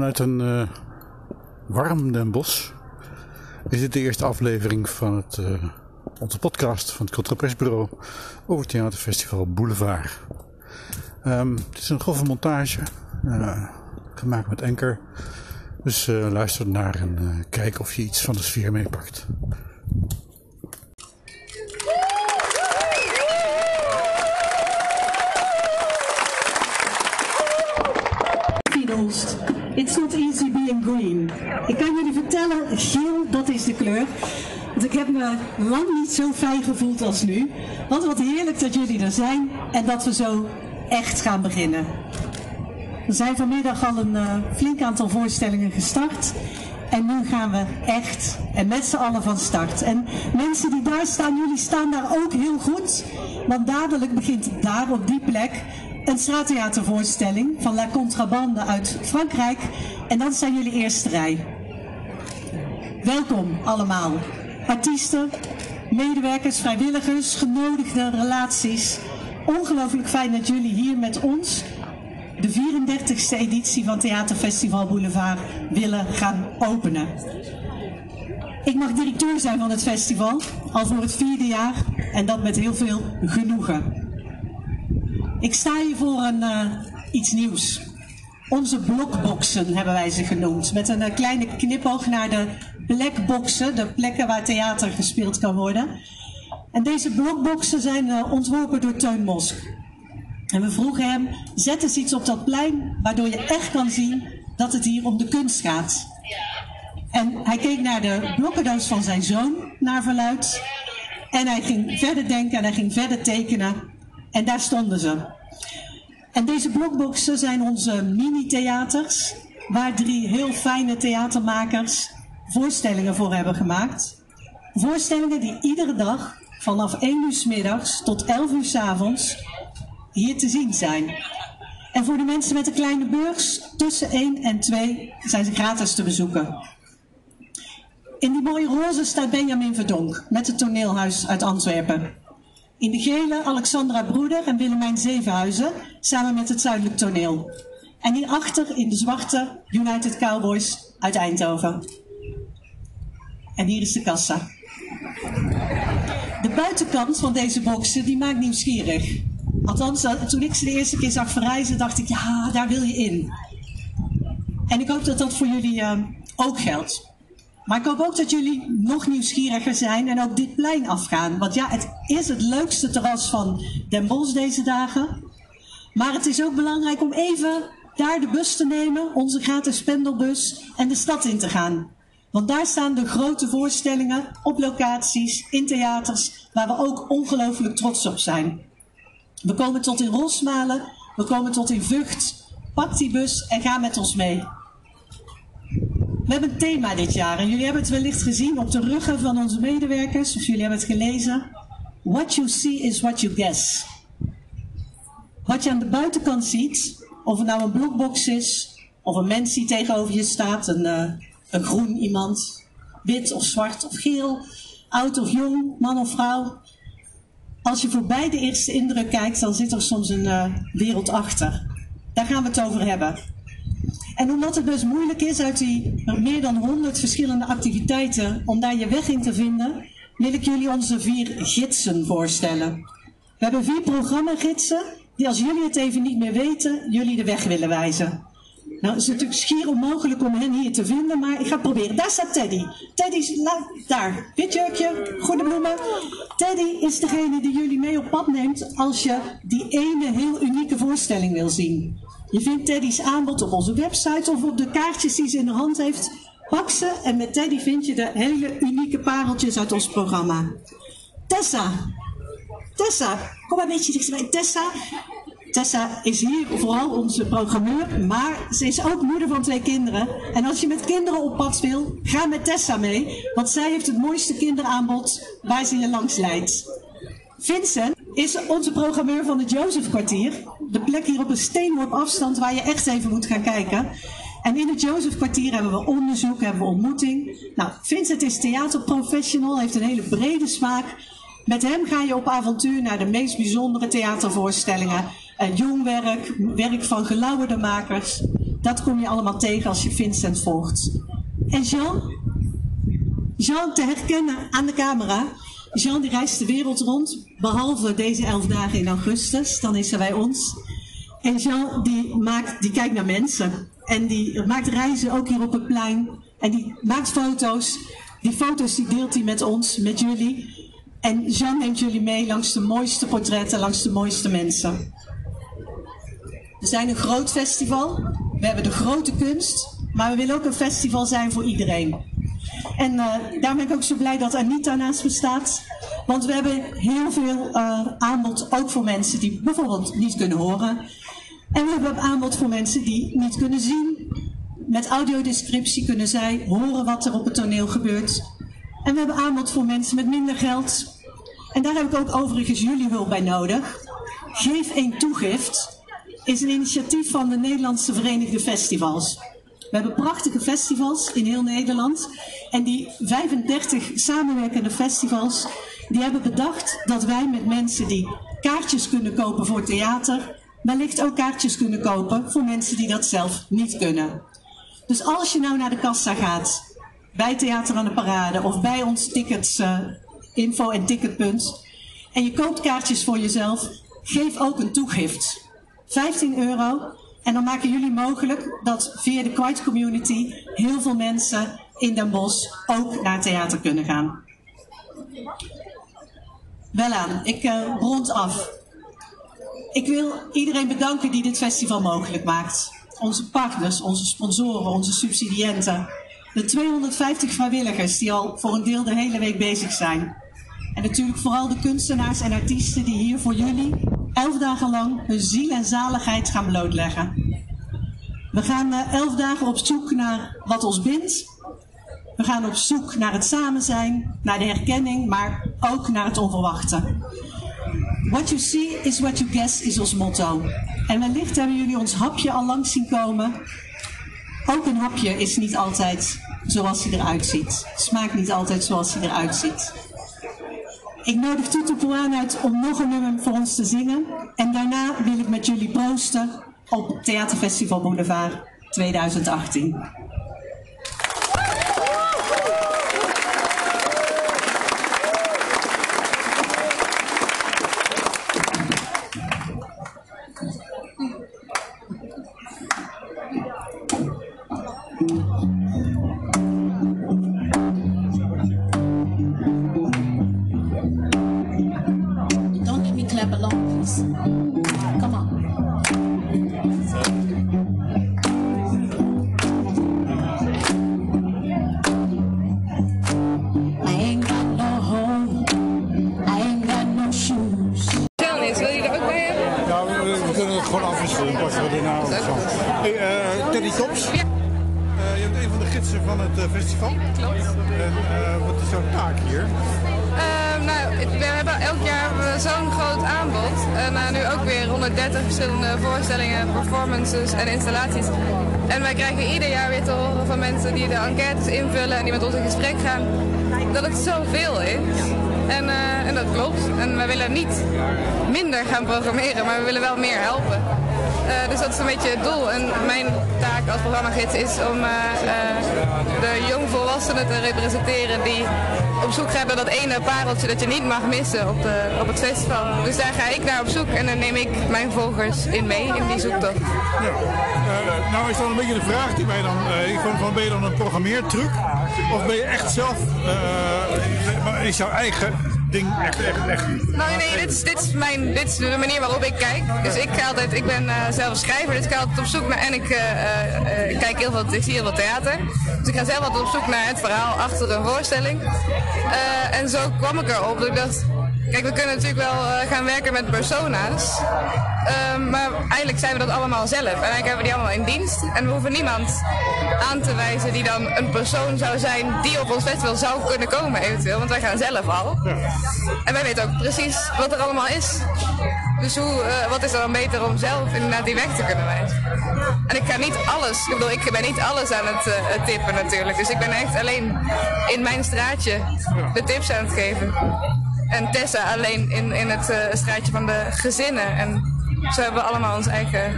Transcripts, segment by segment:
vanuit een uh, warm Den is dit de eerste aflevering van het, uh, onze podcast van het Contrapressbureau over het theaterfestival Boulevard. Um, het is een grove montage, uh, gemaakt met Enker. Dus luister naar en kijk of je iets van de sfeer meepakt. Green. Ik kan jullie vertellen, geel, dat is de kleur. Want ik heb me lang niet zo fijn gevoeld als nu. Want wat heerlijk dat jullie er zijn en dat we zo echt gaan beginnen. Er zijn vanmiddag al een uh, flink aantal voorstellingen gestart. En nu gaan we echt en met z'n allen van start. En mensen die daar staan, jullie staan daar ook heel goed. Want dadelijk begint daar op die plek een straattheatervoorstelling van La Contrabande uit Frankrijk. En dan zijn jullie eerste rij. Welkom allemaal. Artiesten, medewerkers, vrijwilligers, genodigde relaties. Ongelooflijk fijn dat jullie hier met ons de 34e editie van Theaterfestival Boulevard willen gaan openen. Ik mag directeur zijn van het festival, al voor het vierde jaar, en dat met heel veel genoegen. Ik sta hier voor een, uh, iets nieuws. Onze blokboxen hebben wij ze genoemd. Met een uh, kleine knipoog naar de blackboxen, de plekken waar theater gespeeld kan worden. En deze blokboxen zijn uh, ontworpen door Teun Mosk. En we vroegen hem, zet eens iets op dat plein waardoor je echt kan zien dat het hier om de kunst gaat. En hij keek naar de blokkendoos van zijn zoon, naar verluid. En hij ging verder denken en hij ging verder tekenen. En daar stonden ze. En deze blokboxen zijn onze mini-theaters, waar drie heel fijne theatermakers voorstellingen voor hebben gemaakt. Voorstellingen die iedere dag vanaf 1 uur s middags tot 11 uur s avonds hier te zien zijn. En voor de mensen met een kleine beurs, tussen 1 en 2 zijn ze gratis te bezoeken. In die mooie roze staat Benjamin Verdonk met het toneelhuis uit Antwerpen. In de gele Alexandra Broeder en Willemijn Zevenhuizen samen met het Zuidelijk Toneel. En hierachter in de zwarte United Cowboys uit Eindhoven. En hier is de kassa. De buitenkant van deze boxen die maakt nieuwsgierig. Althans, toen ik ze de eerste keer zag verrijzen, dacht ik, ja, daar wil je in. En ik hoop dat dat voor jullie uh, ook geldt. Maar ik hoop ook dat jullie nog nieuwsgieriger zijn en ook dit plein afgaan. Want ja, het is het leukste terras van Den Bosch deze dagen. Maar het is ook belangrijk om even daar de bus te nemen, onze gratis pendelbus, en de stad in te gaan. Want daar staan de grote voorstellingen op locaties, in theaters, waar we ook ongelooflijk trots op zijn. We komen tot in Rosmalen, we komen tot in Vught. Pak die bus en ga met ons mee. We hebben een thema dit jaar en jullie hebben het wellicht gezien op de ruggen van onze medewerkers, of jullie hebben het gelezen. What you see is what you guess. Wat je aan de buitenkant ziet, of het nou een blokbox is, of een mens die tegenover je staat, een, uh, een groen iemand, wit of zwart of geel, oud of jong, man of vrouw. Als je voorbij de eerste indruk kijkt, dan zit er soms een uh, wereld achter. Daar gaan we het over hebben. En omdat het best moeilijk is uit die meer dan 100 verschillende activiteiten om daar je weg in te vinden, wil ik jullie onze vier gidsen voorstellen. We hebben vier programmagidsen die als jullie het even niet meer weten, jullie de weg willen wijzen. Nou, het is natuurlijk schier onmogelijk om hen hier te vinden, maar ik ga proberen. Daar staat Teddy. Teddy is daar. Wit jurkje, goede bloemen. Teddy is degene die jullie mee op pad neemt als je die ene heel unieke voorstelling wil zien. Je vindt Teddy's aanbod op onze website of op de kaartjes die ze in de hand heeft. Pak ze en met Teddy vind je de hele unieke pareltjes uit ons programma. Tessa. Tessa, kom maar een beetje dichterbij. Tessa. Tessa is hier vooral onze programmeur, maar ze is ook moeder van twee kinderen. En als je met kinderen op pad wil, ga met Tessa mee, want zij heeft het mooiste kinderaanbod waar ze je langs leidt. Vincent is onze programmeur van het Jozefkwartier. De plek hier op een steenworp afstand waar je echt even moet gaan kijken. En in het Jozefkwartier hebben we onderzoek, hebben we ontmoeting. Nou, Vincent is theaterprofessional, heeft een hele brede smaak. Met hem ga je op avontuur naar de meest bijzondere theatervoorstellingen. En jong werk, werk van gelauwerde makers. dat kom je allemaal tegen als je Vincent volgt. En Jean? Jean te herkennen aan de camera. Jean die reist de wereld rond, behalve deze elf dagen in augustus, dan is hij bij ons. En Jean die, maakt, die kijkt naar mensen en die maakt reizen ook hier op het plein. En die maakt foto's. Die foto's die deelt hij met ons, met jullie. En Jean neemt jullie mee langs de mooiste portretten, langs de mooiste mensen. We zijn een groot festival. We hebben de grote kunst. Maar we willen ook een festival zijn voor iedereen. En uh, daarom ben ik ook zo blij dat Anita naast me staat. Want we hebben heel veel uh, aanbod, ook voor mensen die bijvoorbeeld niet kunnen horen. En we hebben aanbod voor mensen die niet kunnen zien. Met audiodescriptie kunnen zij horen wat er op het toneel gebeurt. En we hebben aanbod voor mensen met minder geld. En daar heb ik ook overigens jullie hulp bij nodig. Geef één toegift is een initiatief van de Nederlandse Verenigde Festivals. We hebben prachtige festivals in heel Nederland. En die 35 samenwerkende festivals, die hebben bedacht dat wij met mensen die kaartjes kunnen kopen voor theater, wellicht ook kaartjes kunnen kopen voor mensen die dat zelf niet kunnen. Dus als je nou naar de kassa gaat, bij Theater aan de Parade of bij ons tickets, uh, info en ticketpunt, en je koopt kaartjes voor jezelf, geef ook een toegift. 15 euro. En dan maken jullie mogelijk dat via de Quiet Community heel veel mensen in Den Bosch ook naar theater kunnen gaan. Wel aan, ik uh, rond af. Ik wil iedereen bedanken die dit festival mogelijk maakt. Onze partners, onze sponsoren, onze subsidiënten. De 250 vrijwilligers die al voor een deel de hele week bezig zijn. En natuurlijk vooral de kunstenaars en artiesten die hier voor jullie elf dagen lang hun ziel en zaligheid gaan blootleggen. We gaan uh, elf dagen op zoek naar wat ons bindt. We gaan op zoek naar het samen zijn, naar de herkenning, maar ook naar het onverwachte. What you see is what you guess is ons motto. En wellicht hebben jullie ons hapje al langs zien komen. Ook een hapje is niet altijd zoals hij eruit ziet. Smaakt niet altijd zoals hij eruit ziet. Ik nodig Tutu Poan uit om nog een nummer voor ons te zingen. En daarna wil ik met jullie proosten op Theaterfestival Boulevard 2018. En installaties. En wij krijgen ieder jaar weer te horen van mensen die de enquêtes invullen en die met ons in gesprek gaan, dat het zoveel is. En, uh, en dat klopt. En wij willen niet minder gaan programmeren, maar we willen wel meer helpen. Uh, dus dat is een beetje het doel. En mijn taak als programmagids is om uh, de jongvolwassenen te representeren die op zoek gaan naar dat ene pareltje dat je niet mag missen op, op het festival. Dus daar ga ik naar op zoek en dan neem ik mijn volgers in mee in die zoektocht. Ja. Uh, nou is dan een beetje de vraag die mij dan, uh, van, van ben je dan een programmeertruc? Of ben je echt zelf, uh, is jouw eigen ding echt, echt, echt? Nou nee, dit is, dit, is mijn, dit is de manier waarop ik kijk. Dus ik ga altijd, ik ben uh, zelf schrijver, dus ik ga altijd op zoek naar, en ik, uh, kijk heel veel, ik zie heel veel theater. Dus ik ga zelf altijd op zoek naar het verhaal achter een voorstelling. en zo kwam ik erop dat ik dacht, Kijk, we kunnen natuurlijk wel uh, gaan werken met persona's. Uh, maar eigenlijk zijn we dat allemaal zelf. En eigenlijk hebben we die allemaal in dienst. En we hoeven niemand aan te wijzen die dan een persoon zou zijn die op ons festival zou kunnen komen eventueel. Want wij gaan zelf al. Ja. En wij weten ook precies wat er allemaal is. Dus hoe, uh, wat is er dan beter om zelf inderdaad die weg te kunnen wijzen? En ik ga niet alles, ik bedoel, ik ben niet alles aan het uh, tippen natuurlijk. Dus ik ben echt alleen in mijn straatje de tips aan het geven en Tessa alleen in, in het uh, straatje van de gezinnen. En zo hebben we allemaal ons eigen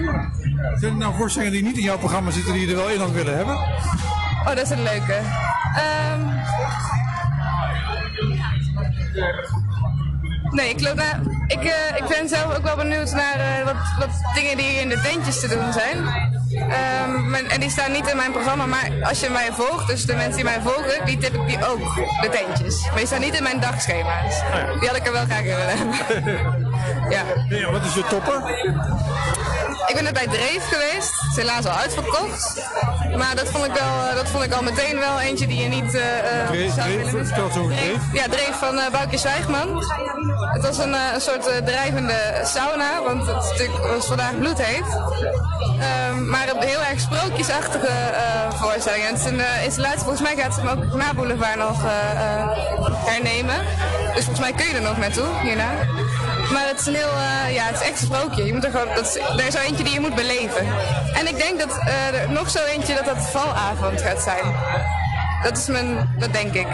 Zijn er nou voorstellingen die niet in jouw programma zitten die je er wel in had willen hebben? Oh, dat is een leuke. Ehm, Nee, ik, loop naar, ik, eh, ik ben zelf ook wel benieuwd naar eh, wat, wat dingen die in de tentjes te doen zijn. Ehm, en die staan niet in mijn programma, maar als je mij volgt, dus de mensen die mij volgen, die tip ik die ook, de tentjes. Maar die staan niet in mijn dagschema's. Die had ik er wel graag in willen hebben. ja. Ja, wat is je topper? Ik ben net bij Dreef geweest. Het is helaas al uitverkocht. Maar dat vond ik, wel, eh, dat vond ik al meteen wel eentje die je niet eh, eh, Dreef, zou willen Dreef. Ja, Dreef van eh Boukje Zwijgman. Het was een, eh, een soort eh, drijvende sauna, want het is natuurlijk, was vandaag bloedheet. Ehm, maar een heel erg sprookjesachtige eh, voorstelling. En het is een eh, installatie, volgens mij gaat ze hem ook na Boulevard nog eh, eh, hernemen. Dus volgens mij kun je er nog naartoe, hierna. Maar het is een heel, eh, ja, het is echt een sprookje. Je moet er gewoon, dat is, er eentje die je moet beleven. En ik denk dat eh, er nog zo eentje dat dat valavond gaat zijn. Dat is mijn, dat denk ik.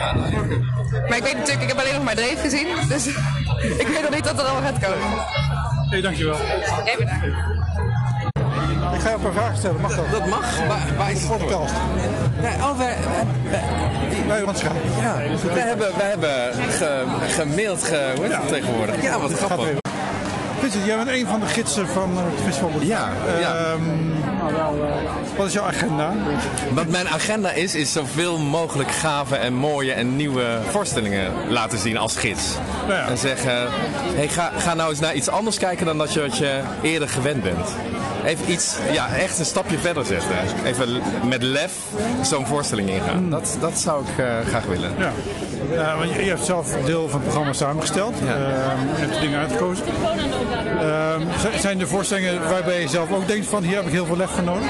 Maar ik weet natuurlijk, ik heb alleen nog maar Dreef gezien. Dus ik weet nog niet wat er allemaal gaat komen. Hey, dankjewel. Jij bedankt. Ik ga je een vragen stellen, mag dat? Dat mag. Waar, waar is het voor? Podcast. Ja, oh, wij, wij, schrijven. ja, wij hebben, wij hebben ge, gemaild, ge, hoe heet het tegenwoordig? Ja, wat grappig. Vincent, jij bent een van de gidsen van eh, het festival. Ja, ja. Ehm, wat is jouw agenda? Wat mijn agenda is, is zoveel mogelijk gave en mooie en nieuwe voorstellingen laten zien als gids. Nou ja. En zeggen, hey, ga, ga nou eens naar iets anders kijken dan dat je, wat je eerder gewend bent. Even iets, ja, echt een stapje verder zetten. Even met lef zo'n voorstelling ingaan. Dat, dat zou ik eh, graag willen. Ja. Ja, want je, je hebt zelf een deel van het programma samengesteld. Ja. Ehm, je hebt de dingen uitgekozen. Ehm, zijn er voorstellingen waarbij je zelf ook denkt van hier heb ik heel veel lef voor nodig?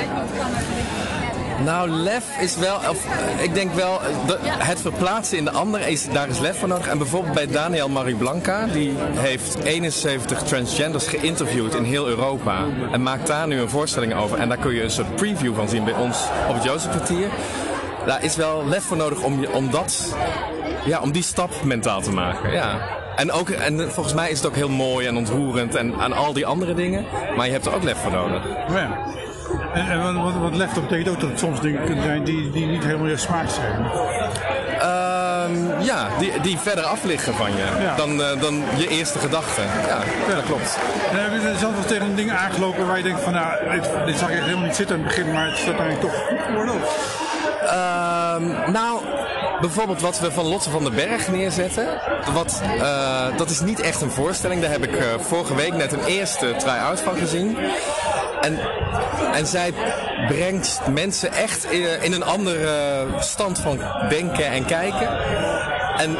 Nou, lef is wel, of, eh, ik denk wel, de- het verplaatsen in de ander, is, daar is lef voor nodig. En bijvoorbeeld bij Daniel Mariblanca, die heeft 71 transgenders geïnterviewd in heel Europa. En maakt daar nu een voorstelling over. En daar kun je een soort preview van zien bij ons op het Jozefkwartier. Daar is wel lef voor nodig om, om dat, ja, om die stap mentaal te maken. Ja. En, ook, en volgens mij is het ook heel mooi en ontroerend en aan al die andere dingen. Maar je hebt er ook lef voor nodig. Ja. En, en wat, wat, wat lef dat betekent ook dat het soms dingen kunnen zijn die, die niet helemaal je smaak zijn. Ehm, ja, die, die verder af liggen van je Ja. dan, eh, dan je eerste gedachte. Ja, dat klopt. En heb je zelf wel tegen een ding aangelopen waar je denkt van nou, dit, dit zag ik echt helemaal niet zitten in het begin, maar het is uiteindelijk toch goed geworden? Ehm, nou, bijvoorbeeld wat we van Lotte van den Berg neerzetten. Wat, eh, dat is niet echt een voorstelling. Daar heb ik eh, vorige week net een eerste try-out van gezien. En, en zij brengt mensen echt in, een andere stand van denken en kijken. En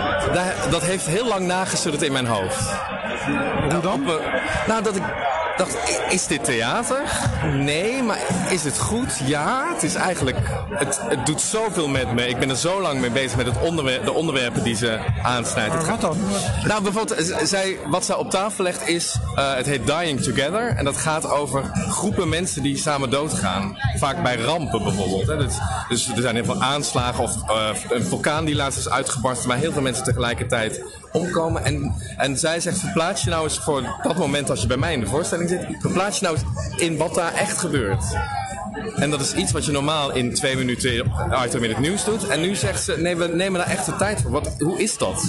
dat heeft heel lang nagesudderd in mijn hoofd. Hoe dan? Eh, nou, dat ik dacht, is dit theater? Nee, maar is het goed? Ja, het is eigenlijk, het, het doet zoveel met me. Ik ben er zo lang mee bezig met het de onderwerpen die ze aansnijdt. Wat dan? nou, bijvoorbeeld, zij, wat zij op tafel legt is, eh, het heet Dying Together. En dat gaat over groepen mensen die samen doodgaan. Vaak bij rampen bijvoorbeeld. Hè. Dus, er zijn heel veel aanslagen of eh, een vulkaan die laatst is uitgebarsten. Maar heel veel mensen tegelijkertijd omkomen. En, en zij zegt, verplaats je nou eens voor dat moment als je bij mij in de voorstelling zit. Verplaats je nou eens in wat daar echt gebeurt. En dat is iets wat je normaal in twee minuten item in het nieuws doet. En nu zegt ze, nee, we nemen daar echt de tijd voor. Wat, hoe is dat?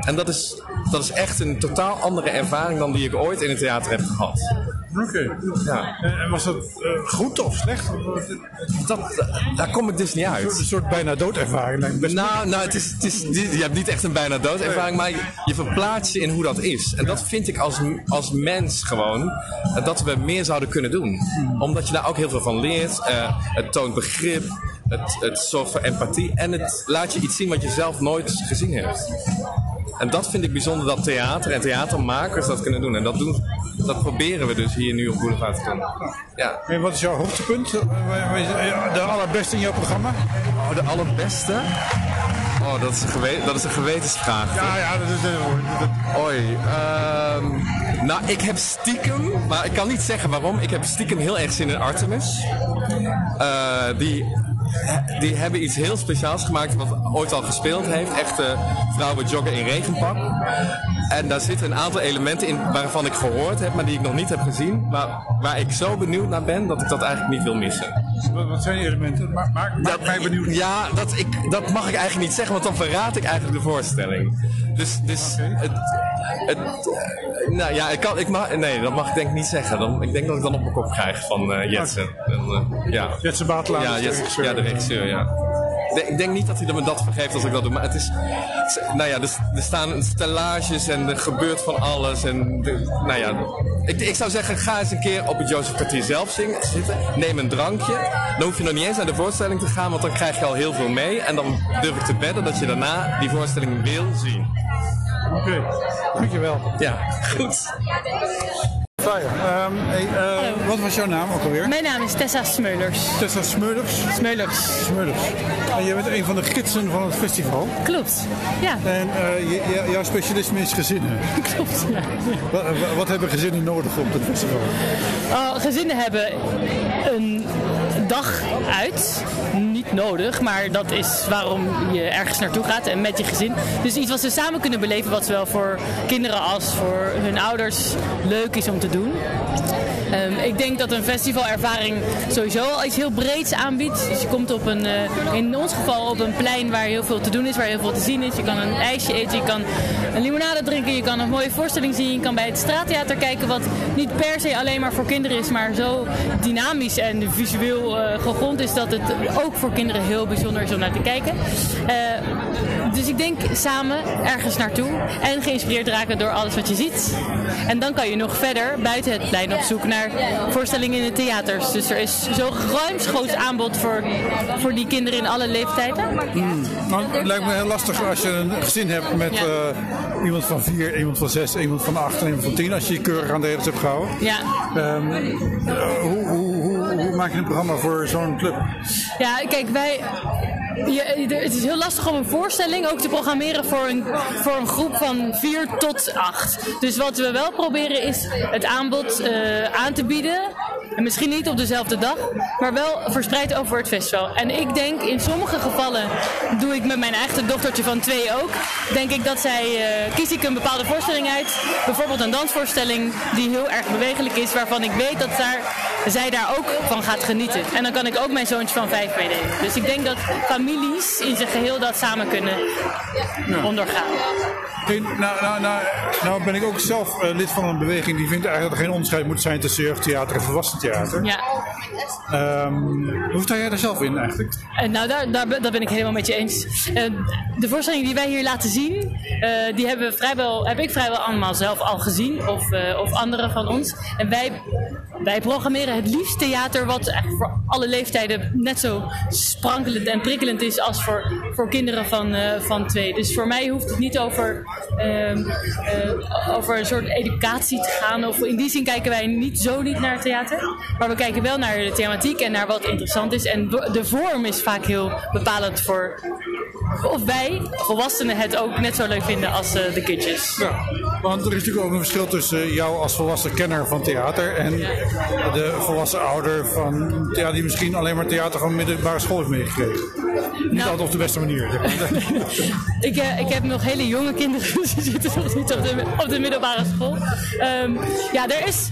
En dat is, dat is echt een totaal andere ervaring dan die ik ooit in het theater heb gehad. Oké. Ja. En was dat eh, goed of slecht? Of, eh, Dat, daar kom ik dus niet uit. Een soort bijna doodervaring lijkt me best. Nou, nou het is, het is, je hebt niet echt een bijna doodervaring, maar je, je verplaatst je in hoe dat is. En dat vind ik als, als mens gewoon, eh, dat we meer zouden kunnen doen. Omdat je daar ook heel veel van leert. Het toont begrip, het, het zorgt voor empathie en het laat je iets zien wat je zelf nooit gezien hebt. En dat vind ik bijzonder dat theater en theatermakers dat kunnen doen. En dat, doen, dat proberen we dus hier nu op Boulevard te doen. Ja. En wat is jouw hoogtepunt? Eh, eh, De allerbeste in jouw programma? Oh, de allerbeste? Oh, dat is een, gewe dat is een gewetensvraag. Ja, ja, dat is eh, dat- Oei, ehm, nou ik heb stiekem, maar ik kan niet zeggen waarom, ik heb stiekem heel erg zin in Artemis. Eh, die die hebben iets heel speciaals gemaakt wat ooit al gespeeld heeft. Echte vrouwen joggen in regenpak. En daar zitten een aantal elementen in waarvan ik gehoord heb, maar die ik nog niet heb gezien. Maar waar ik zo benieuwd naar ben dat ik dat eigenlijk niet wil missen. Wat, zijn die elementen? Maak, maak, maak mij benieuwd. Ja, dat, ik, dat mag ik eigenlijk niet zeggen, want dan verraad ik eigenlijk de voorstelling. Dus, dus het, het, nou ja, ik kan, ik mag, nee, dat mag ik denk ik niet zeggen. Dan, ik denk dat ik dan op mijn kop krijg van eh Jetsen. En, eh, ja. Jetse Batelaar Ja, de Jetsen- regisseur. ja, de regisseur, ja. De- Ik denk niet dat hij me dat vergeeft als ik dat doe, maar het is, nou ja, er, er staan stellages en er gebeurt van alles en, de- nou ja, ik, ik zou zeggen, ga eens een keer op het Jozef Kwartier zelf zingen, zitten, neem een drankje, dan hoef je nog niet eens naar de voorstelling te gaan, want dan krijg je al heel veel mee en dan durf ik te wedden dat je daarna die voorstelling wil zien. Oké, dankjewel. Ja, goed. Fire. Ehm, hey, eh, wat was jouw naam ook alweer? Mijn naam is Tessa Smeulers. Tessa Smeulers. Smeulers. Smeulers. En jij bent een van de gidsen van het festival. Klopt. Ja, En eh, je- je- jouw specialisme is gezinnen. klopt. Ja. Wat, wat- hebben gezinnen nodig op het festival? Oh, gezinnen hebben een dag uit. Niet nodig, maar dat is waarom je ergens naartoe gaat en met je gezin. Dus iets wat ze samen kunnen beleven, wat zowel voor kinderen als voor hun ouders leuk is om te doen. Ehm, ik denk dat een festivalervaring sowieso al iets heel breeds aanbiedt. Dus je komt op een, eh, in ons geval op een plein waar heel veel te doen is, waar heel veel te zien is. Je kan een ijsje eten, je kan een limonade drinken, je kan een mooie voorstelling zien. Je kan bij het straattheater kijken, wat niet per se alleen maar voor kinderen is, maar zo dynamisch en visueel eh gegrond is dat het ook voor kinderen heel bijzonder is om naar te kijken. Eh, dus ik denk samen ergens naartoe en geïnspireerd raken door alles wat je ziet. En dan kan je nog verder buiten het plein op zoek naar voorstellingen in de theaters. Dus er is zo ruimschoots aanbod voor, voor die kinderen in alle leeftijden. Nou, het lijkt me heel lastig als je een gezin hebt met Ja. eh, iemand van vier, iemand van zes, iemand van acht en iemand van tien. Als je je keurig aan de regels hebt gehouden. Ja. Ehm, eh, hoe, hoe, hoe, hoe maak je een programma voor zo'n club? Ja, kijk, wij. Je, het is heel lastig om een voorstelling ook te programmeren voor een, voor een groep van 4 tot 8. Dus wat we wel proberen is het aanbod eh, aan te bieden. En misschien niet op dezelfde dag, maar wel verspreid over het festival. En ik denk in sommige gevallen, doe ik met mijn eigen dochtertje van twee ook, denk ik dat zij, eh, kies ik een bepaalde voorstelling uit. Bijvoorbeeld een dansvoorstelling die heel erg bewegelijk is, waarvan ik weet dat daar, zij daar ook van gaat genieten. En dan kan ik ook mijn zoontje van vijf meenemen. Dus ik denk dat families in zijn geheel dat samen kunnen ondergaan. Hey, nou, nou, nou, nou ben ik ook zelf eh, lid van een beweging die vindt eigenlijk dat er geen onderscheid moet zijn tussen jeugdtheater en volwassen theater. Ja. Ehm, hoe sta jij daar zelf in eigenlijk? Eh, nou, daar, daar, ben- dat ben ik helemaal met je eens. Eh, de voorstellingen die wij hier laten zien, die hebben we vrijwel, heb ik vrijwel allemaal zelf al gezien. Of, of anderen van ons. En wij, wij programmeren het liefst theater wat voor alle leeftijden net zo sprankelend en prikkelend is als voor, voor kinderen van, eh, van twee. Dus voor mij hoeft het niet over, ehm, eh, over een soort educatie te gaan. Of in die zin kijken wij niet zo niet naar het theater. Maar we kijken wel naar de thematiek en naar wat interessant is. En de vorm is vaak heel bepalend voor of wij, volwassenen, het ook net zo leuk vinden als eh, de kindjes. Ja, want er is natuurlijk ook een verschil tussen jou als volwassen kenner van theater en de volwassen ouder van ja, die misschien alleen maar theater van middelbare school heeft meegekregen. Niet Nou. altijd op de beste manier. Ik, eh, ik heb nog hele jonge kinderen, dus die zitten nog niet op de, op de middelbare school. Ehm, ja, er is.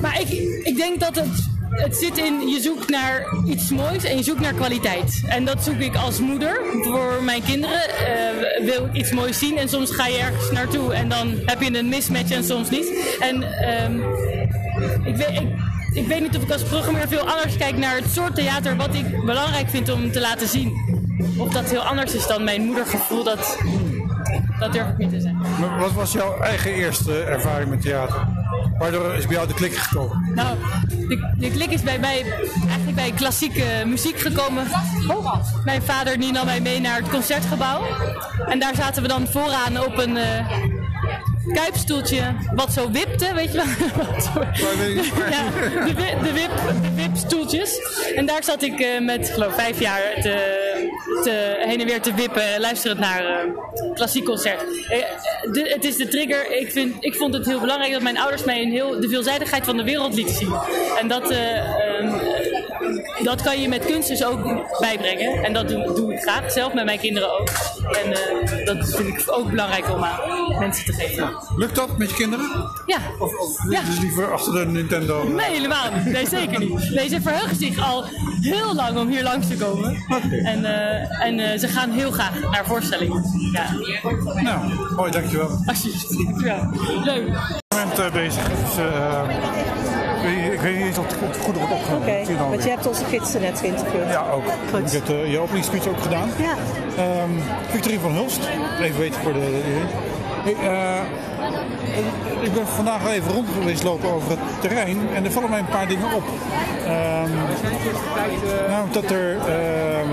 Maar ik, ik denk dat het. Het zit in, je zoekt naar iets moois en je zoekt naar kwaliteit. En dat zoek ik als moeder voor mijn kinderen. Eh, wil ik iets moois zien en soms ga je ergens naartoe en dan heb je een mismatch en soms niet. En ehm, ik, weet, ik, ik weet niet of ik als programmeur veel anders kijk naar het soort theater wat ik belangrijk vind om te laten zien. Of dat heel anders is dan mijn moedergevoel, dat, dat durf ik niet te zeggen. Maar wat was jouw eigen eerste ervaring met theater? Waardoor is bij jou de klik gekomen? Nou, de, de klik is bij mij eigenlijk bij klassieke muziek gekomen. Mijn vader die nam mij mee naar het concertgebouw. En daar zaten we dan vooraan op een eh, kuipstoeltje wat zo wipte, weet je wel. Ja, de, de, wip, de wipstoeltjes. En daar zat ik eh, met, geloof ik, vijf jaar te, te, heen en weer te wippen, luisterend naar eh, klassiek concert. Eh, de- het is de trigger. Ik, vind, ik vond het heel belangrijk dat mijn ouders mij een heel, de veelzijdigheid van de wereld lieten zien. En dat, eh, ehm, dat kan je met kunst dus ook bijbrengen. En dat doe, doe ik graag, zelf met mijn kinderen ook. En eh, dat vind ik ook belangrijk om aan mensen te geven. Lukt dat met je kinderen? Ja. Of, of Ja. ze liever achter de Nintendo? Nee, helemaal niet. Nee, zeker niet. Nee, ze verheugen zich al heel lang om hier langs te komen. En, eh, en eh, ze gaan heel graag naar voorstellingen. Ja, Nou, mooi, dankjewel. alsjeblieft. Ja, leuk. moment eh, bezig. Dus, ik weet- ik weet niet of het goed wordt opgenomen. Oké, want je hebt onze gidsen net geïnterviewd. Ja, ook. Goed. Ik heb uh, je openingsspeech ook gedaan. Ja. Victorie van Hulst. Even weten voor de... Hey, eh, ik ben vandaag even rond geweest lopen over het terrein en er vallen mij een paar dingen op. Ehm, nou, dat er ehm,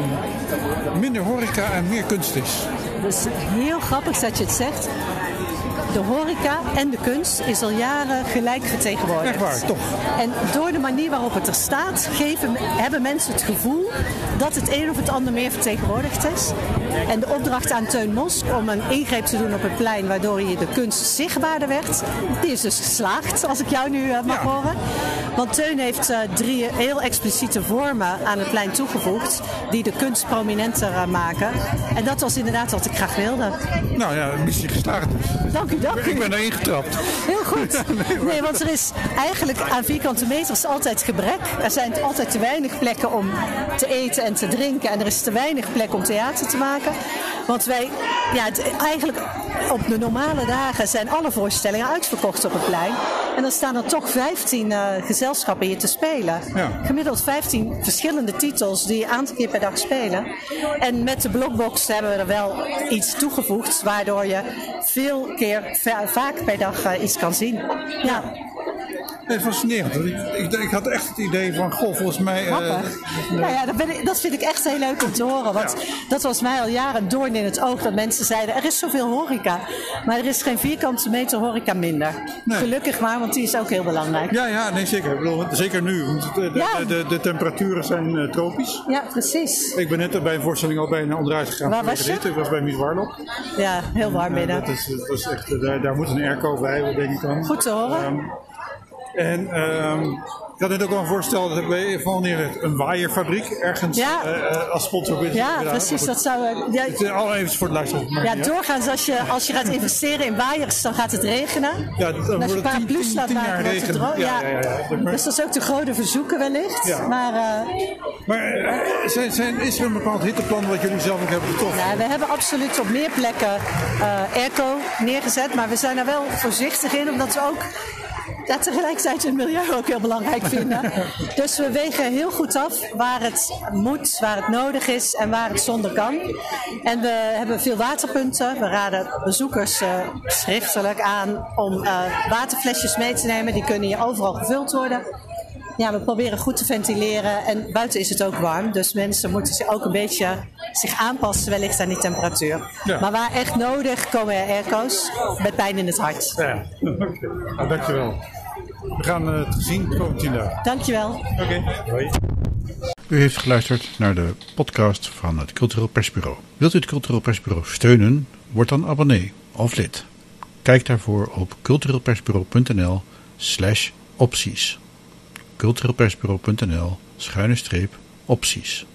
minder horeca en meer kunst is. Dus heel grappig dat je het zegt. De horeca en de kunst is al jaren gelijk vertegenwoordigd. Echt waar, toch? En door de manier waarop het er staat, geven, hebben mensen het gevoel dat het een of het ander meer vertegenwoordigd is. En de opdracht aan Teun Mosk om een ingreep te doen op het plein, waardoor je de kunst zichtbaarder werd, die is dus geslaagd, als ik jou nu eh, mag Ja. horen. Want Teun heeft eh, drie heel expliciete vormen aan het plein toegevoegd, die de kunst prominenter eh, maken. En dat was inderdaad wat ik graag wilde. Nou ja, missie geslaagd dus. Dank u, dank u. Ik ben erin getrapt. Heel goed. Nee, want er is eigenlijk aan vierkante meters altijd gebrek. Er zijn altijd te weinig plekken om te eten en te drinken. En er is te weinig plek om theater te maken. Want wij, ja, het- eigenlijk op de normale dagen zijn alle voorstellingen uitverkocht op het plein. En dan staan er toch 15 eh, gezelschappen hier te spelen. Ja. Gemiddeld 15 verschillende titels die een aantal keer per dag spelen. En met de blockbox hebben we er wel iets toegevoegd, waardoor je veel keer va- vaak per dag eh, iets kan zien. Nee, fascinerend. Ik, ik, ik had echt het idee van, goh, volgens mij... eh, grappig. nou ja, dat, ben ik, dat vind ik echt heel leuk om te horen. Want dat was mij al jaren een doorn in het oog dat mensen zeiden: er is zoveel horeca. Maar er is geen vierkante meter horeca minder. Nee. Gelukkig maar, want die is ook heel belangrijk. Ja, ja, nee, zeker. Ik bedoel, zeker nu. Want de, de, Ja. de, de, de temperaturen zijn eh, tropisch. Ja, precies. Ik ben net bij een voorstelling al bijna onderuit gegaan. Waar was je? Ik was bij Mies Warlock. Ja, heel warm Eh, binnen. dat, is, dat is echt, eh, daar, daar moet een airco bij, denk ik dan. Goed te horen. Ehm, en ehm, ik had net ook al een voorstel, dat bij van een waaierfabriek ergens Ja. eh, eh, als sponsor. is. Ja, precies. Dat zou. eh, ja, Het is al even voor het luisteren. maar Ja, doorgaans als je, als je gaat investeren in waaiers, dan gaat het regenen. Ja, dan als wordt je het paraplu's tien- laat maken, wordt het droog. Ja, ja, ja, ja. Dus dat is ook de grote verzoeken wellicht. Ja. Maar eh, Maar eh, zijn, zijn, is er een bepaald hitteplan wat jullie zelf ook hebben getroffen? nou, we hebben absoluut op meer plekken eh airco neergezet. Maar we zijn er wel voorzichtig in, omdat we ook ja, tegelijkertijd het milieu ook heel belangrijk vinden. Dus we wegen heel goed af waar het moet, waar het nodig is en waar het zonder kan. En we hebben veel waterpunten. We raden bezoekers eh, schriftelijk aan om eh, waterflesjes mee te nemen. Die kunnen hier overal gevuld worden. Ja, we proberen goed te ventileren en buiten is het ook warm. Dus mensen moeten zich ook een beetje zich aanpassen wellicht aan die temperatuur. Ja. Maar waar echt nodig komen er airco's met pijn in het hart. Ja, oké. Nou, dankjewel. We gaan eh, het zien de komende tien dagen. Dankjewel. Oké, hoi. U heeft geluisterd naar de podcast van het Cultureel Persbureau. Wilt u het Cultureel Persbureau steunen? Word dan abonnee of lid. Kijk daarvoor op cultureelpersbureau.nl slash opties. cultureelpersbureau.nl schuine streep opties.